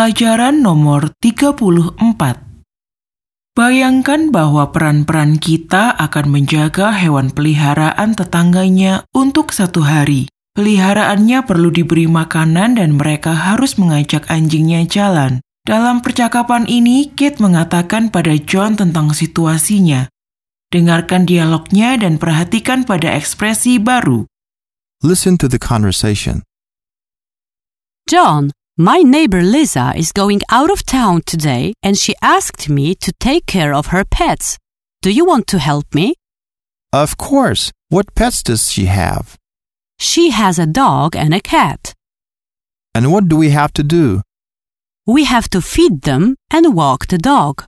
Pelajaran nomor 34 Bayangkan bahwa peran-peran kita akan menjaga hewan peliharaan tetangganya untuk satu hari. Peliharaannya perlu diberi makanan dan mereka harus mengajak anjingnya jalan. Dalam percakapan ini, Kate mengatakan pada John tentang situasinya. Dengarkan dialognya dan perhatikan pada ekspresi baru. Listen to the conversation. John, my neighbor Lisa is going out of town today and she asked me to take care of her pets. Do you want to help me? Of course. What pets does she have? She has a dog and a cat. And what do we have to do? We have to feed them and walk the dog.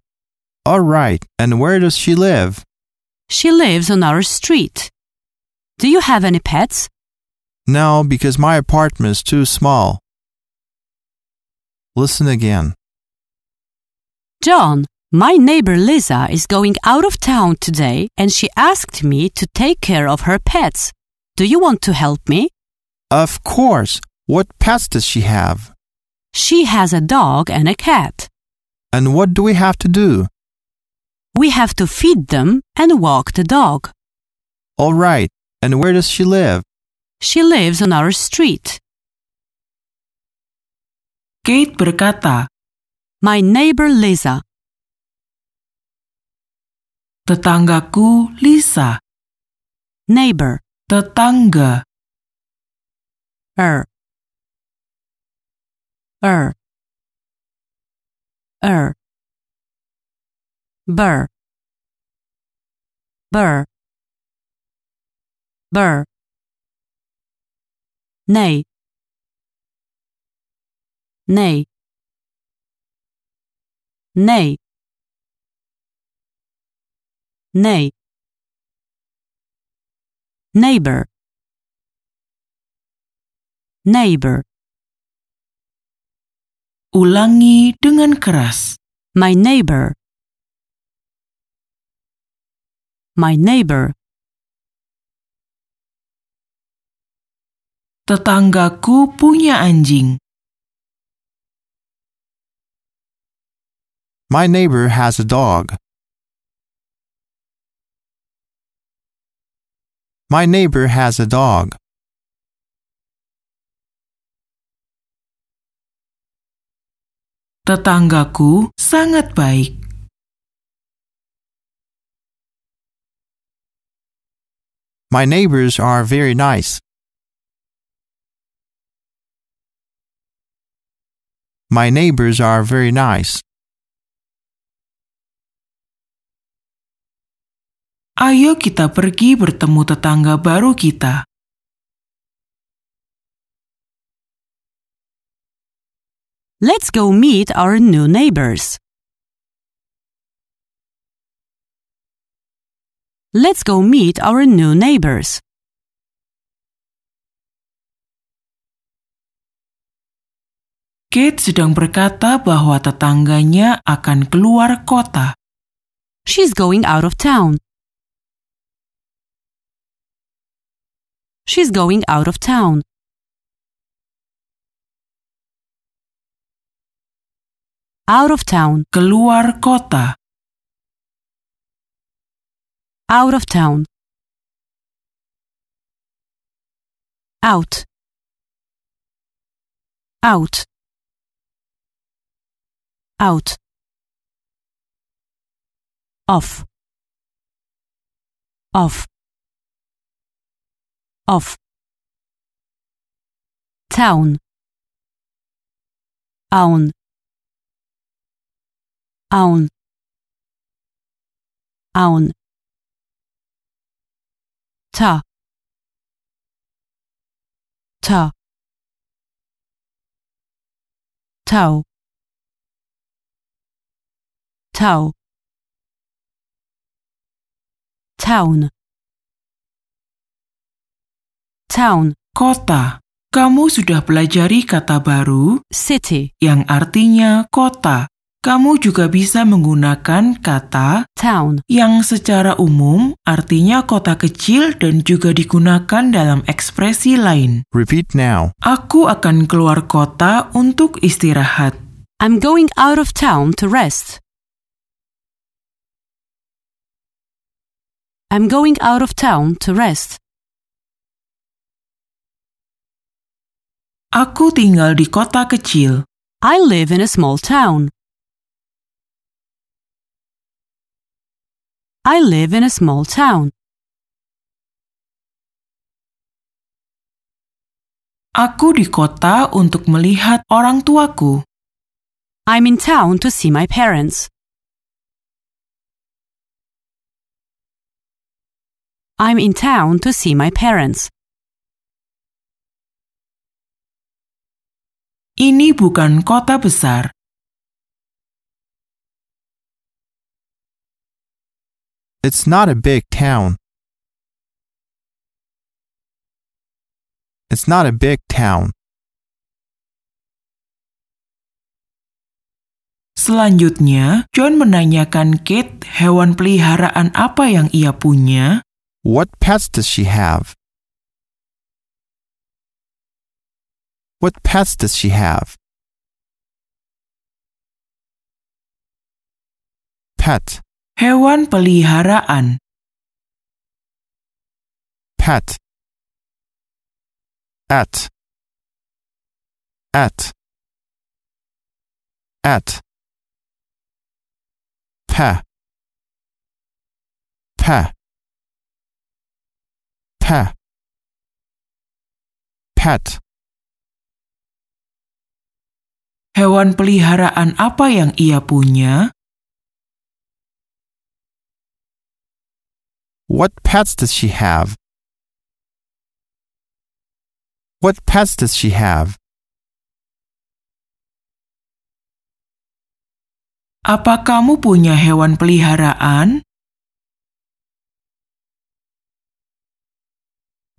All right. And where does she live? She lives on our street. Do you have any pets? No, because my apartment is too small. Listen again. John, my neighbor Lisa is going out of town today and she asked me to take care of her pets. Do you want to help me? Of course. What pets does she have? She has a dog and a cat. And what do we have to do? We have to feed them and walk the dog. All right. And where does she live? She lives on our street. Kate berkata, My neighbor Lisa. tetanggaku Lisa, Neighbor. tetangga, Er. Er. Er. Burr. Burr. Burr. Nay. Nay. Nay. Nay. Neighbor. Neighbor. ulangi dengan keras. My neighbor. My neighbor. Tetanggaku punya anjing. My neighbor has a dog. My neighbor has a dog. Tetanggaku sangat baik. My neighbors are very nice. My neighbors are very nice. Ayo kita pergi bertemu tetangga baru kita. Let's go meet our new neighbors. Let's go meet our new neighbors. Kate sedang berkata bahwa tetangganya akan keluar kota. She's going out of town. She's going out of town. Out of town. Keluar kota. Out of town. Out. Out. Out. Off. Off. Off. Town. Own. Own. Own. Ta. Ta. Toe. Toe. Town. Town. Kota. Kamu sudah pelajari kata baru City. yang artinya kota. Kamu juga bisa menggunakan kata Town. yang secara umum artinya kota kecil dan juga digunakan dalam ekspresi lain. Repeat now. Aku akan keluar kota untuk istirahat. I'm going out of town to rest. I'm going out of town to rest. Aku tinggal di kota kecil. I live in a small town. I live in a small town. Aku di kota untuk melihat orang tuaku. I'm in town to see my parents. I'm in town to see my parents. Ini bukan kota besar. It's not a big town. It's not a big town. Selanjutnya, John menanyakan Kate hewan peliharaan apa yang ia punya. What pets does she have? What pets does she have? Pet, Hewan peliharaan. pet. At. At. At. Pa. Pa. Pa. Pet. Hewan peliharaan apa yang ia punya? What pets does she have? What pets does she have? Apa kamu punya hewan peliharaan?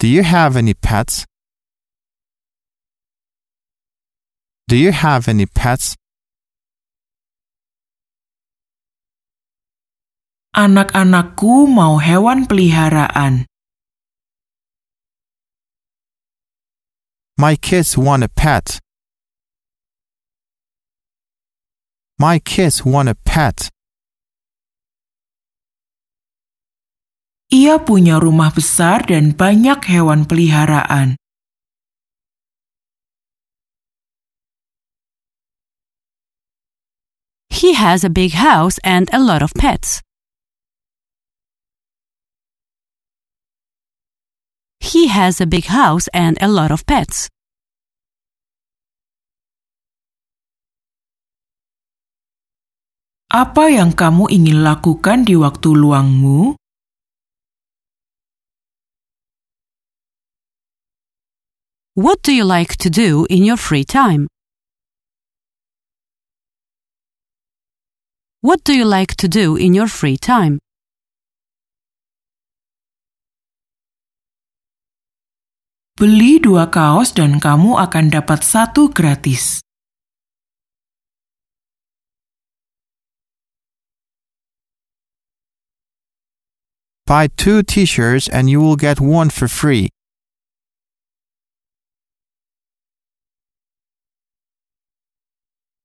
Do you have any pets? Do you have any pets? Anak-anakku mau hewan peliharaan. My kids want a pet. My kids want a pet. Ia punya rumah besar dan banyak hewan peliharaan. He has a big house and a lot of pets. He has a big house and a lot of pets. Apa yang kamu ingin lakukan di waktu luangmu? What do you like to do in your free time? What do you like to do in your free time? Beli dua kaos dan kamu akan dapat satu gratis. Buy two t shirts and you will get one for free.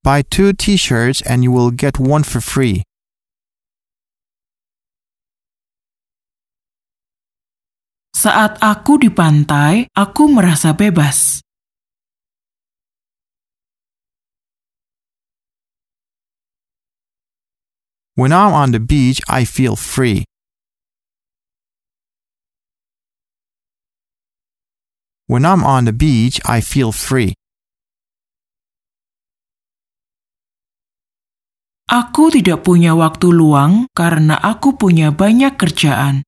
Buy two t shirts and you will get one for free. Saat aku di pantai, aku merasa bebas. When I'm on the beach, I feel free. When I'm on the beach, I feel free. Aku tidak punya waktu luang karena aku punya banyak kerjaan.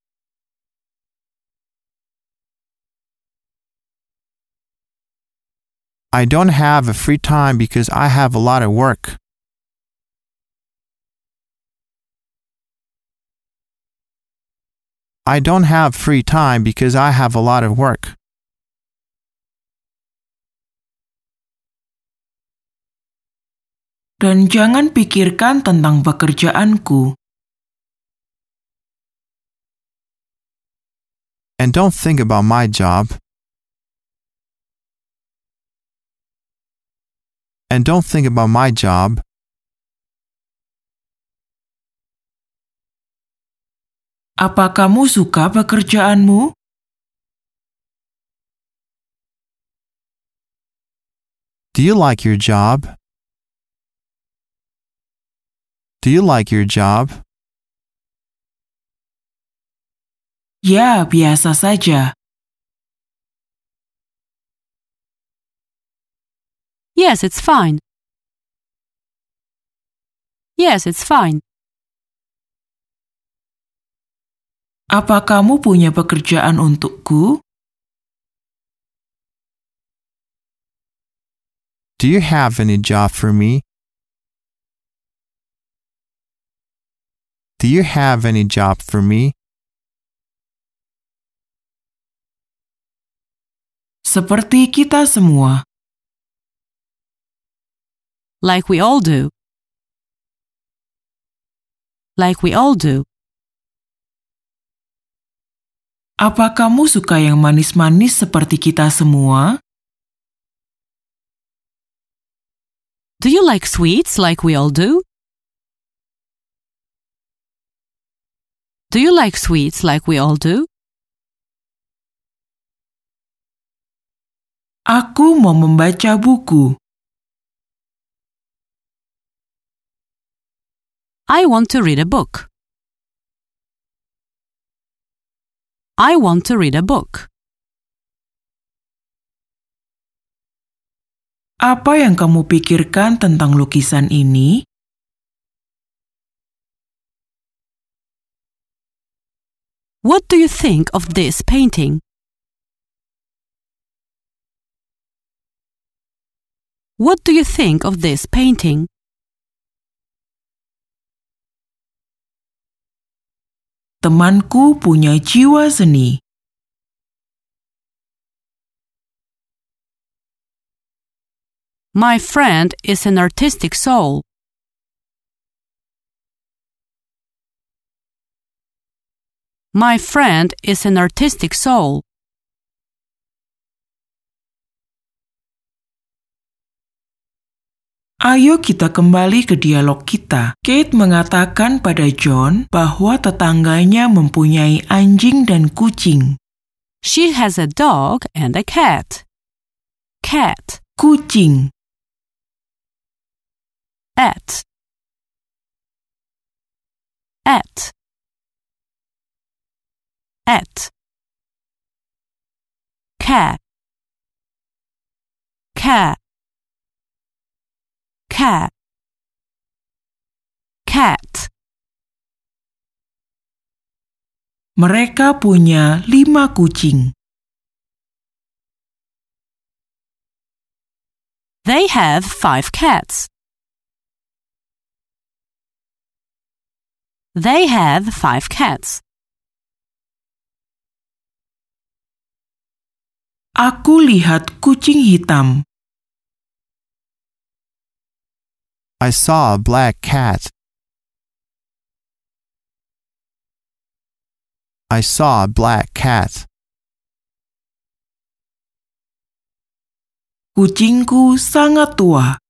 I don't have a free time because I have a lot of work. I don't have free time because I have a lot of work. dan jangan pikirkan tentang pekerjaanku. And don't think about my job. And don't think about my job. Apa kamu suka pekerjaanmu? Do you like your job? Do you like your job? Ya, biasa saja. Yes, it's fine. Yes, it's fine. Apa kamu punya pekerjaan untukku? Do you have any job for me? Do you have any job for me? Seperti kita semua. Like we all do. Like we all do. Apa kamu suka yang manis-manis seperti kita semua? Do you like sweets like we all do? Do you like sweets like we all do? Aku mau membaca buku. I want to read a book. I want to read a book. Apa yang kamu pikirkan tentang lukisan ini? What do you think of this painting? What do you think of this painting? Temanku punya jiwa seni. My friend is an artistic soul. My friend is an artistic soul. Ayo kita kembali ke dialog kita. Kate mengatakan pada John bahwa tetangganya mempunyai anjing dan kucing. She has a dog and a cat. Cat, Kucing, at. At. At. Cat. Cat. Cat. Cat. mereka punya lima kucing. They have five cats. They have five cats. Aku lihat kucing hitam. I saw a black cat. I saw a black cat. Kucingku sangat tua.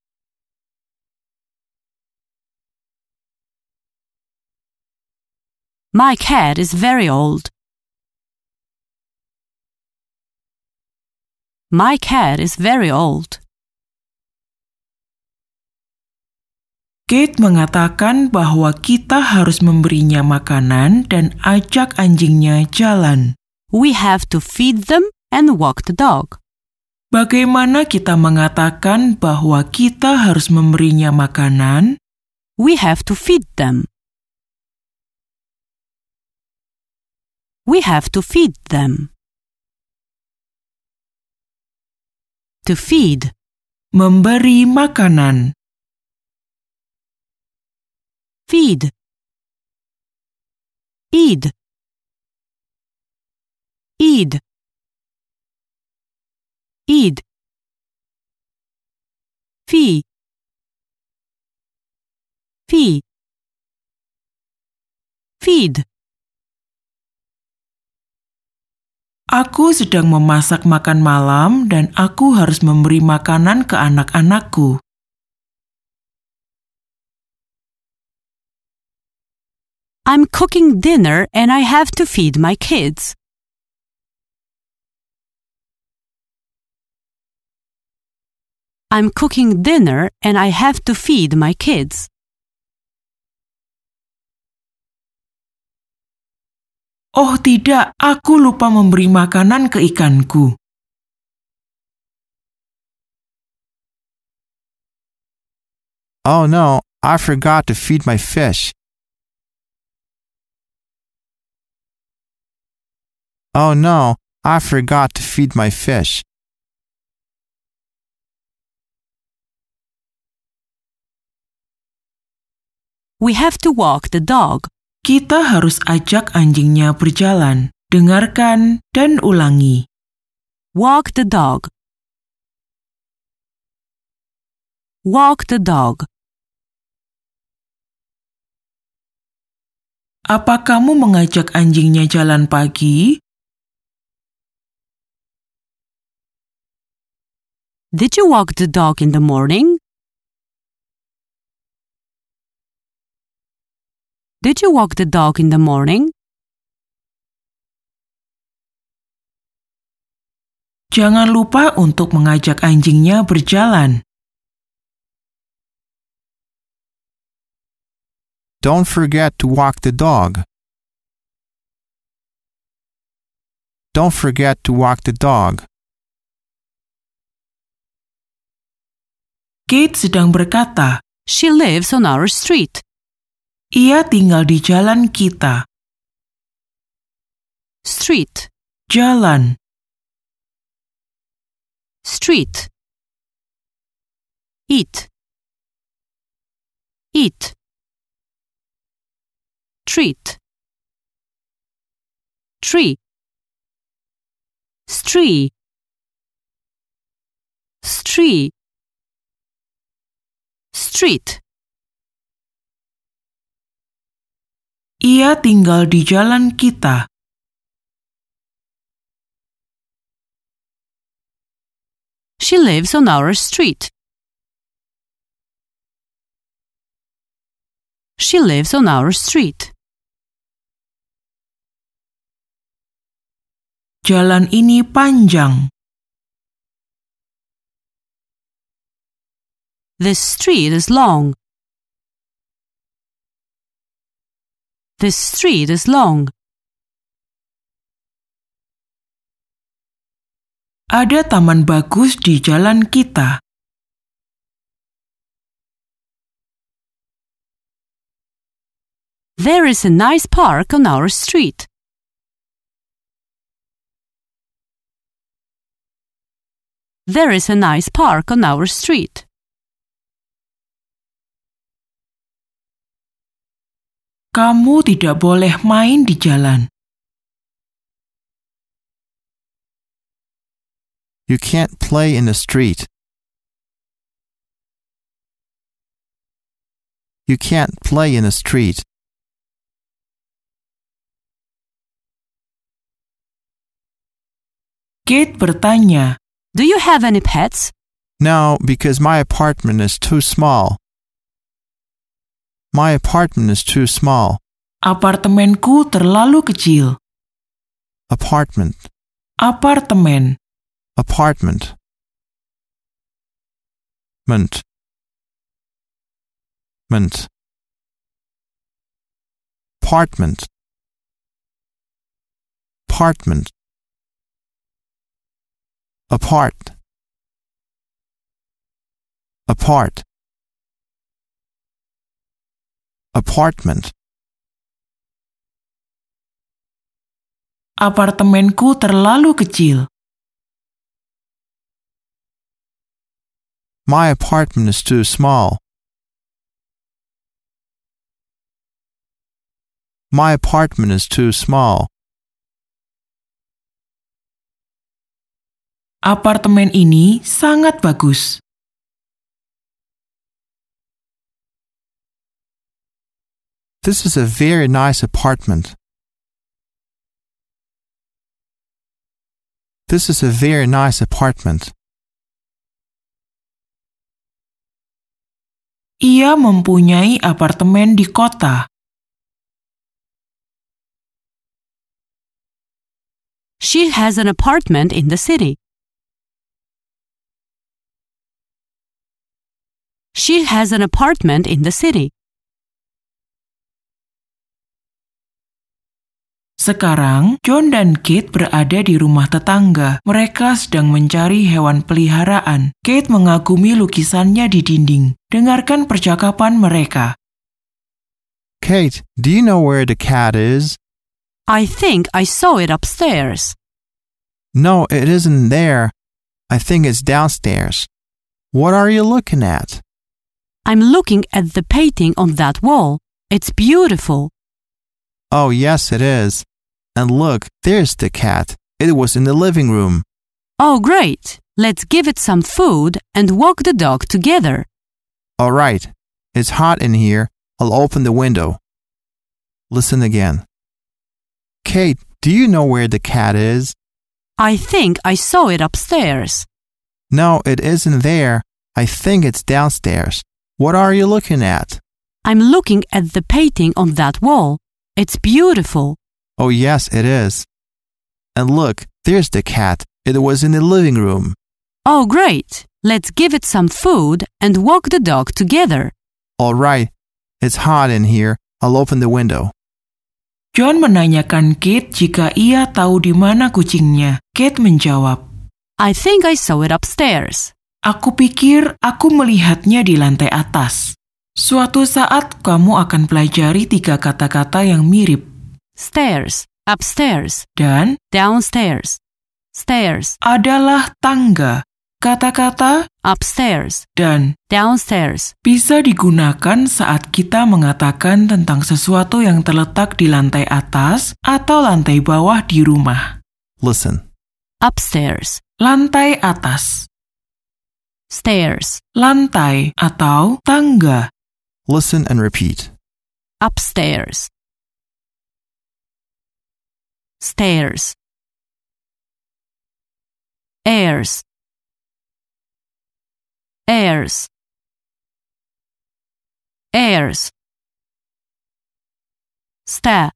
My cat is very old. My cat is very old. Kate mengatakan bahwa kita harus memberinya makanan dan ajak anjingnya jalan. We have to feed them and walk the dog. Bagaimana kita mengatakan bahwa kita harus memberinya makanan? We have to feed them. We have to feed them. To feed. Memberi makanan. Feed. Eat. Eat. Eat. Fee. Fee. Feed. Aku sedang memasak makan malam dan aku harus memberi makanan ke anak-anakku. I'm cooking dinner and I have to feed my kids. I'm cooking dinner and I have to feed my kids. Oh tidak, aku lupa memberi makanan ke ikanku. Oh no, I forgot to feed my fish. Oh no, I forgot to feed my fish. We have to walk the dog. Kita harus ajak anjingnya berjalan. Dengarkan dan ulangi. Walk the dog. Walk the dog. Apa kamu mengajak anjingnya jalan pagi? Did you walk the dog in the morning? Did you walk the dog in the morning? Jangan lupa untuk mengajak anjingnya berjalan. Don't forget to walk the dog. Don't forget to walk the dog. Kate sedang berkata, She lives on our street. Ia tinggal di jalan kita. Street. Jalan, Street. Eat. Eat. Treat. Tree. Stree. Stree. Street. Ia tinggal di jalan kita. She lives on our street. She lives on our street. Jalan ini panjang. This street is long. This street is long. Ada taman bagus di jalan kita. There is a nice park on our street. There is a nice park on our street. Kamu tidak boleh main di jalan. You can't play in the street. You can't play in the street. Kate bertanya, Do you have any pets? No, because my apartment is too small. My apartment is too small. apartemenku terlalu kecil. Apartment. Apartemen, Apartment. Ment. Ment. Apartment. Apartment. Apart. Apart. Apartment. apartemenku terlalu kecil. My apartment is too small. My apartment is too small. Apartemen ini sangat bagus. This is a very nice apartment. This is a very nice apartment. Ia mempunyai apartemen di kota. She has an apartment in the city. She has an apartment in the city. Sekarang, John dan Kate berada di rumah tetangga. Mereka sedang mencari hewan peliharaan. Kate mengagumi lukisannya di dinding. Dengarkan percakapan mereka. Kate, do you know where the cat is? I think I saw it upstairs. No, it isn't there. I think it's downstairs. What are you looking at? I'm looking at the painting on that wall. It's beautiful. Oh, yes, it is. And look, there's the cat. It was in the living room. Oh, great. Let's give it some food and walk the dog together. All right. It's hot in here. I'll open the window. Listen again. Kate, do you know where the cat is? I think I saw it upstairs. No, it isn't there. I think it's downstairs. What are you looking at? I'm looking at the painting on that wall. It's beautiful. Oh, yes, it is. And look, there's the cat. It was in the living room. Oh, great. Let's give it some food and walk the dog together. All right. It's hot in here. I'll open the window. John menanyakan Kate jika ia tahu di mana kucingnya. Kate menjawab, I think I saw it upstairs. Aku pikir aku melihatnya di lantai atas. Suatu saat kamu akan pelajari tiga kata-kata yang mirip Stairs, upstairs, dan downstairs. Stairs, adalah tangga. Kata-kata upstairs, dan downstairs. bisa digunakan saat kita mengatakan tentang sesuatu yang terletak di lantai atas atau lantai bawah di rumah. Listen. Upstairs, Lantai atas, stairs, lantai atau tangga. Listen and repeat. upstairs. Stairs. Airs. Airs. Airs. Step.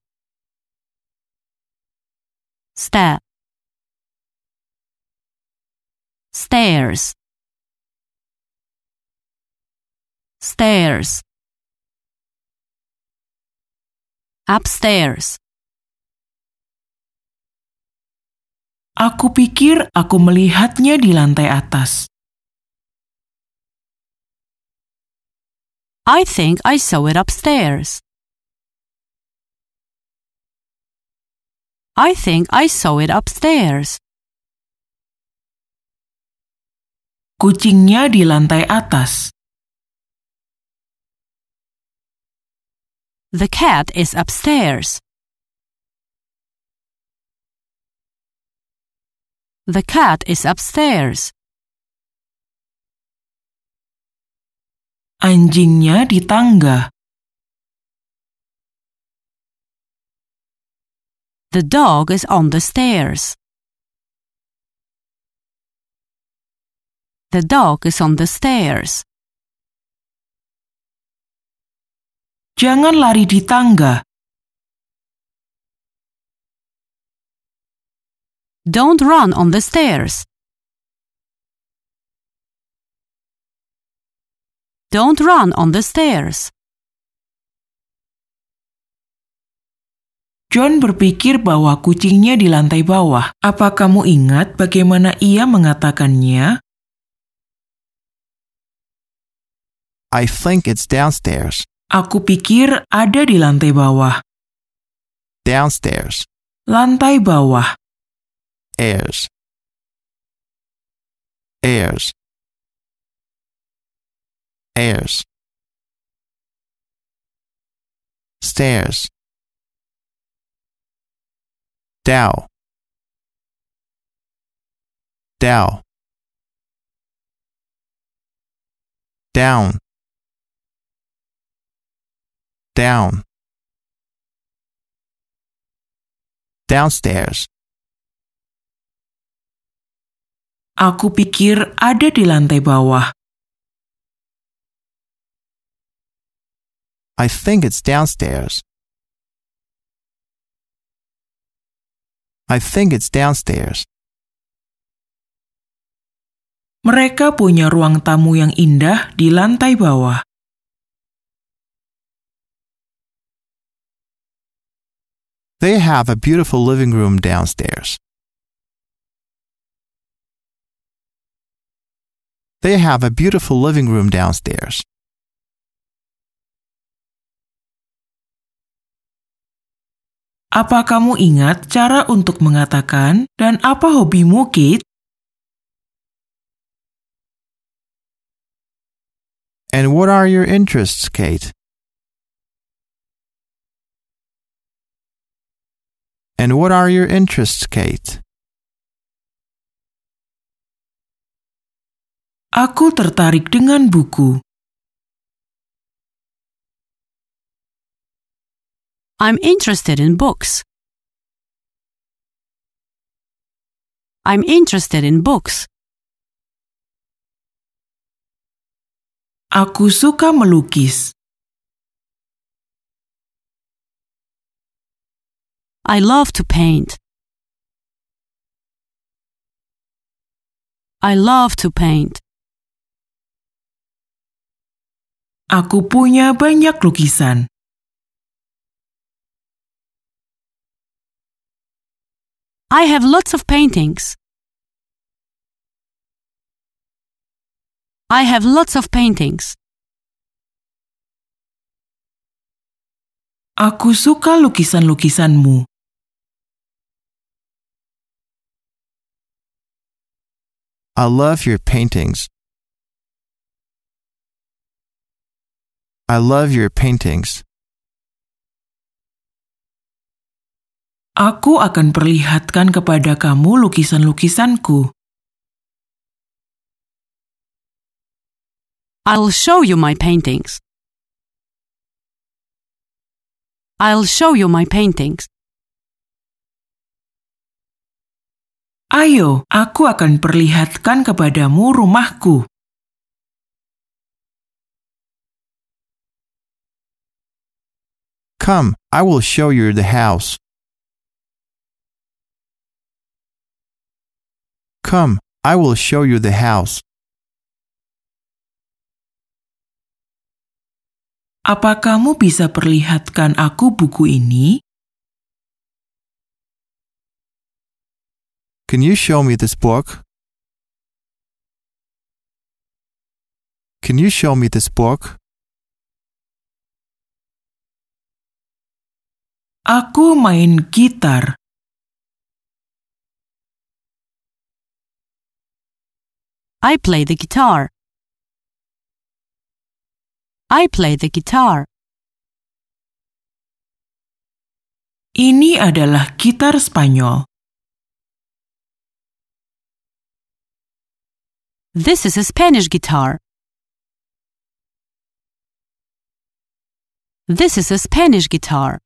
Step. Stairs. Stairs. Upstairs. Aku pikir aku melihatnya di lantai atas. I think I saw it upstairs. I think I saw it upstairs. Kucingnya di lantai atas. The cat is upstairs. The cat is upstairs. Anjingnya di tangga. The dog is on the stairs. The dog is on the stairs. Jangan lari di tangga. Don't run on the stairs. Don't run on the stairs. John berpikir bahwa kucingnya di lantai bawah. Apa kamu ingat bagaimana ia mengatakannya? I think it's downstairs. Aku pikir ada di lantai bawah. Downstairs. Lantai bawah. Airs. Airs. Airs. Stairs. Dow. Dow. Down. Down. Downstairs. Aku pikir ada di lantai bawah. I think it's downstairs. I think it's downstairs. Mereka punya ruang tamu yang indah di lantai bawah. They have a beautiful living room downstairs. They have a beautiful living room downstairs. Apa kamu ingat cara untuk mengatakan dan apa hobimu, Kate? And what are your interests, Kate? And what are your interests, Kate? Aku tertarik dengan buku. I'm interested in books. I'm interested in books. Aku suka melukis. I love to paint. I love to paint. Aku punya banyak lukisan. I have lots of paintings. I have lots of paintings. Aku suka lukisan-lukisanmu. I love your paintings. I love your paintings. Aku akan perlihatkan kepada kamu lukisan-lukisanku. I'll show you my paintings. I'll show you my paintings. Ayo, aku akan perlihatkan kepadamu rumahku. Come, I will show you the house. Come, I will show you the house. Apa kamu bisa perlihatkan aku buku ini? Can you show me this book? Can you show me this book? Aku main gitar. I play the guitar. I play the guitar. Ini adalah gitar Spanyol. This is a Spanish guitar. This is a Spanish guitar.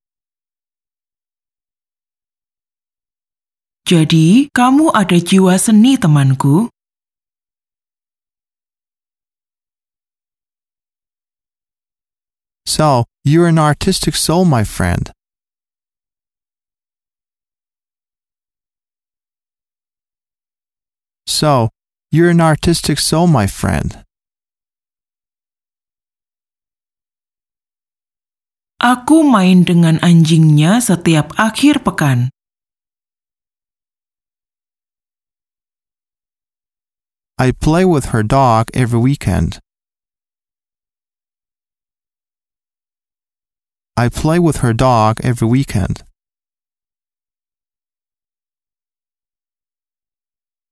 Jadi, kamu ada jiwa seni, temanku. So, you're an artistic soul, my friend. So, you're an artistic soul, my friend. Aku main dengan anjingnya setiap akhir pekan. I play with her dog every weekend. I play with her dog every weekend.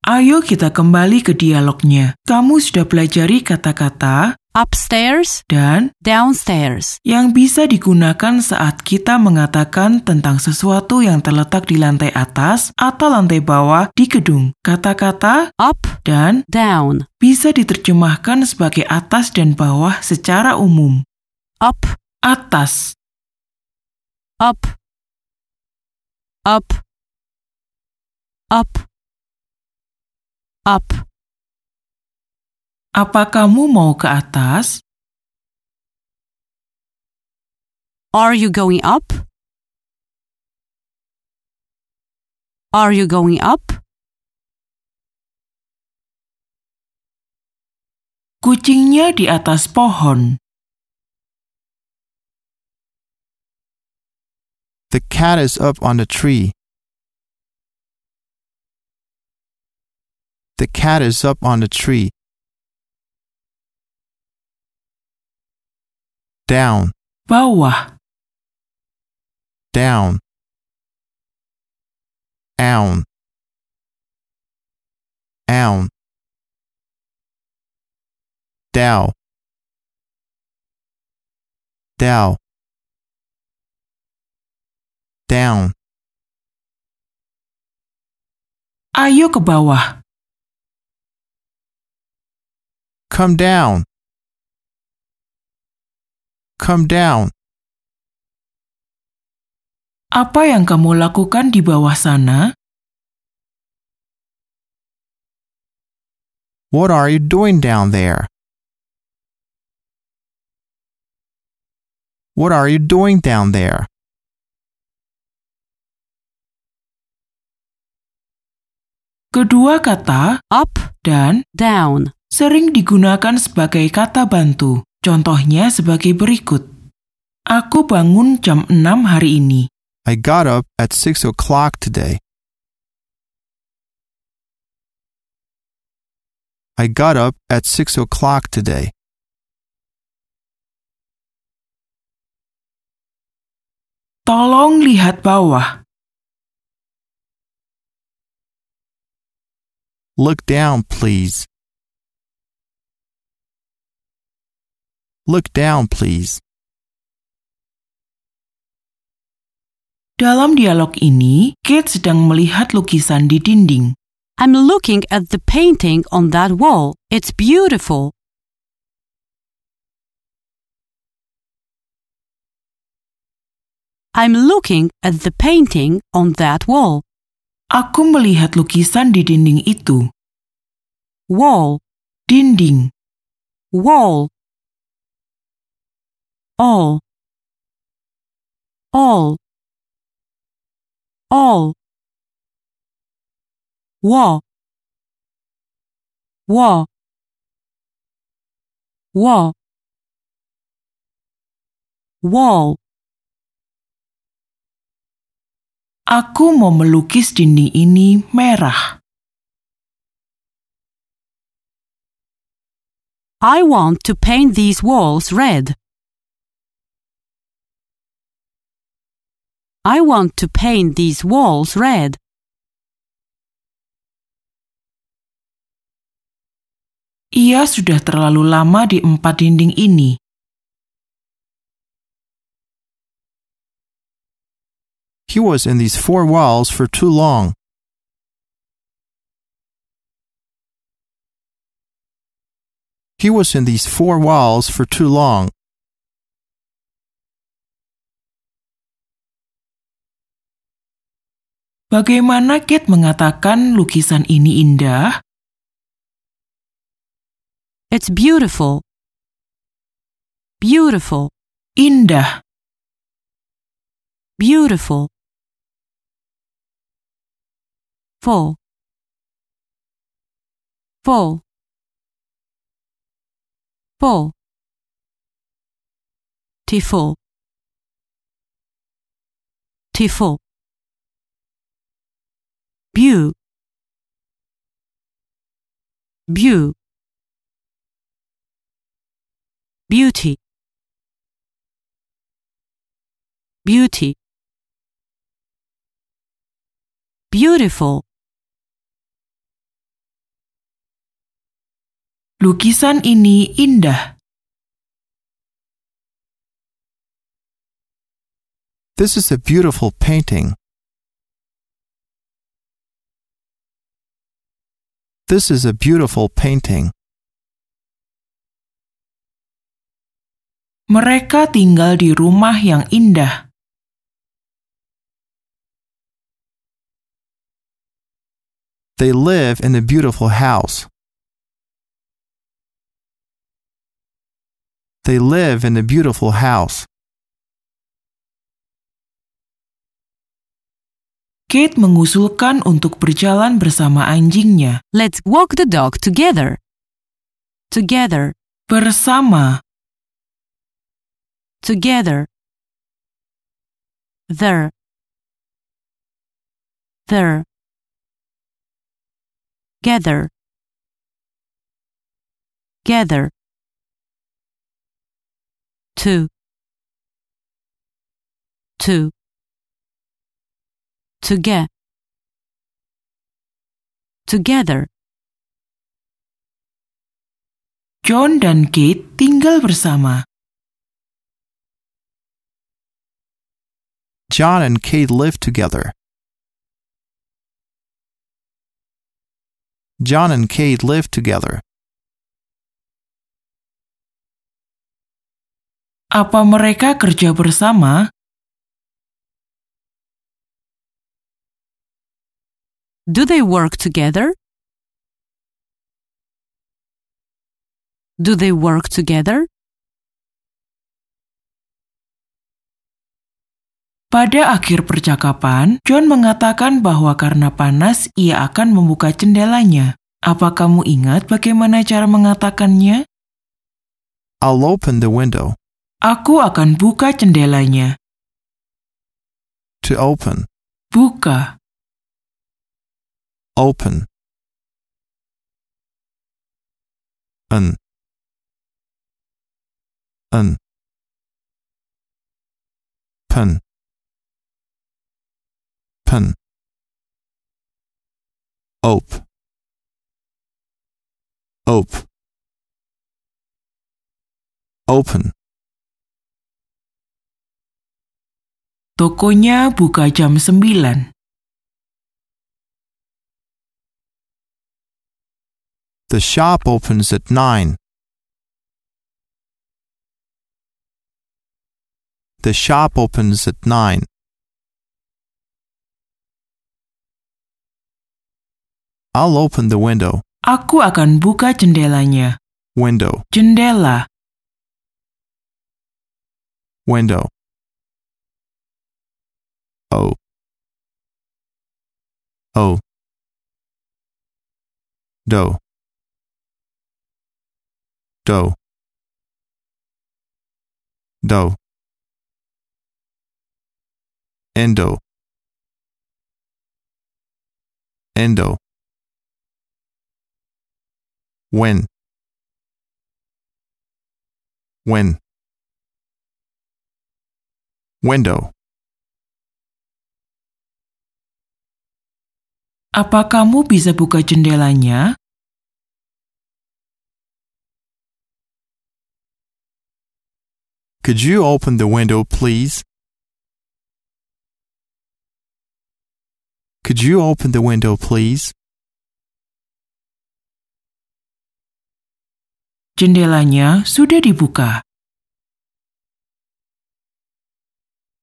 Ayo kita kembali ke dialognya. Kamu sudah pelajari kata-kata Upstairs, dan downstairs. yang bisa digunakan saat kita mengatakan tentang sesuatu yang terletak di lantai atas atau lantai bawah di gedung. Kata-kata Up, dan down. bisa diterjemahkan sebagai atas dan bawah secara umum. Up, Atas, up. Up. Up. Up. Apa kamu mau ke atas? Are you going up? Are you going up? Kucingnya di atas pohon. The cat is up on the tree. The cat is up on the tree. Down, Bawah. down. Down. Down. Dow. Dow. Down. Ayo ke bawah. Come down. Come down. Apa yang kamu lakukan di bawah sana? What are you doing down there? What are you doing down there? Kedua kata Up, dan down. sering digunakan sebagai kata bantu. Contohnya sebagai berikut. Aku bangun jam 6 hari ini. I got up at six o'clock today. I got up at six o'clock today. Tolong lihat bawah. Look down, please. Look down, please. Dalam dialog ini, Kate sedang melihat lukisan di dinding. I'm looking at the painting on that wall. It's beautiful. I'm looking at the painting on that wall. Aku melihat lukisan di dinding itu. Wall, Dinding. wall. All, all, all. Wall, wall, wall, wall. Aku mau melukis dinding ini merah. I want to paint these walls red. I want to paint these walls red. Ia sudah terlalu lama di empat dinding ini. He was in these four walls for too long. He was in these four walls for too long. Bagaimana Kate mengatakan lukisan ini indah? It's beautiful. Beautiful, Indah. beautiful. Full, full, full. Tiful, tiful. Beau, beau. Beauty, beauty. Beautiful, Lukisan ini indah. This is a beautiful painting. This is a beautiful painting. Mereka tinggal di rumah yang indah. They live in a beautiful house. They live in a beautiful house. Kate mengusulkan untuk berjalan bersama anjingnya. Let's walk the dog together. Together, Bersama, together. There. There. Gather. Gather. Two. Two. To get. Together. John dan Kate tinggal bersama. John and Kate live together. John and Kate live together. Apa mereka kerja bersama? Do they work together? Do they work together? Pada akhir percakapan, John mengatakan bahwa karena panas ia akan membuka jendelanya. Apa kamu ingat bagaimana cara mengatakannya? I'll open the window. Aku akan buka jendelanya. To open. Buka. Open. An. An. Pen. Pen. Op. Op. Open. Tokonya buka jam 9. The shop opens at 9. The shop opens at 9. I'll open the window. Aku akan buka jendelanya. Window. Jendela. Window. Oh. Oh. Do. Do. Do. Endo. Endo. When. When. Window. Apa kamu bisa buka jendelanya? Could you open the window, please? Could you open the window, please? Jendelanya sudah dibuka.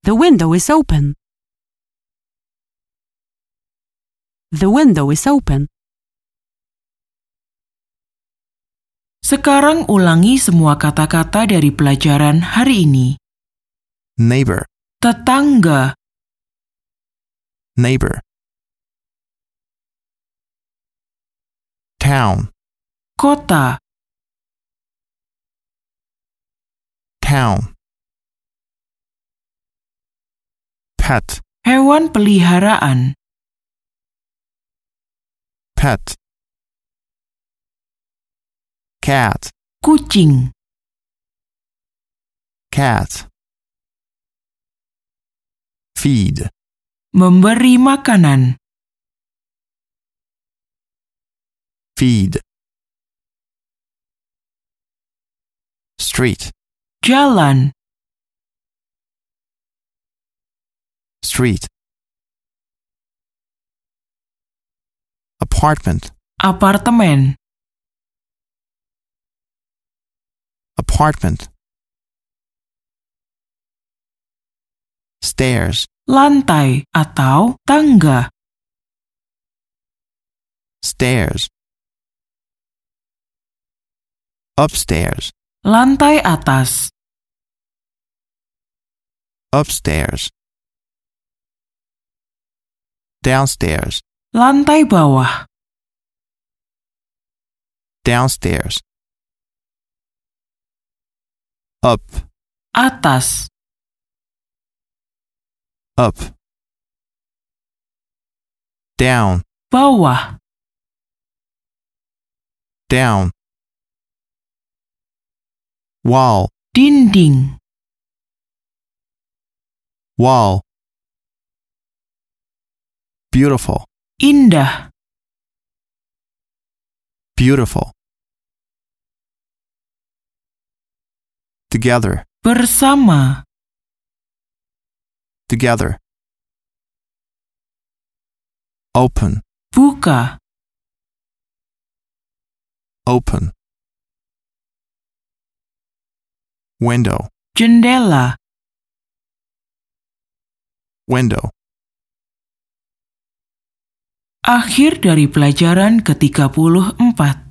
The window is open. The window is open. Sekarang ulangi semua kata-kata dari pelajaran hari ini. Neighbor, Tetangga, neighbor. Town, kota, town. Pet, hewan peliharaan, pet. Cat, kucing, cat. Feed, memberi makanan, feed. Street, jalan, street. Apartment, apartemen, apartment. Stairs, lantai, atau tangga, stairs. Upstairs, lantai atas, upstairs. downstairs, lantai bawah, downstairs. Up, atas, up. Down, bawah, down. Wall, dinding, wall. Beautiful, indah, beautiful. Together, bersama, together. Open, buka, open. Window, jendela, window. akhir dari pelajaran ke-34.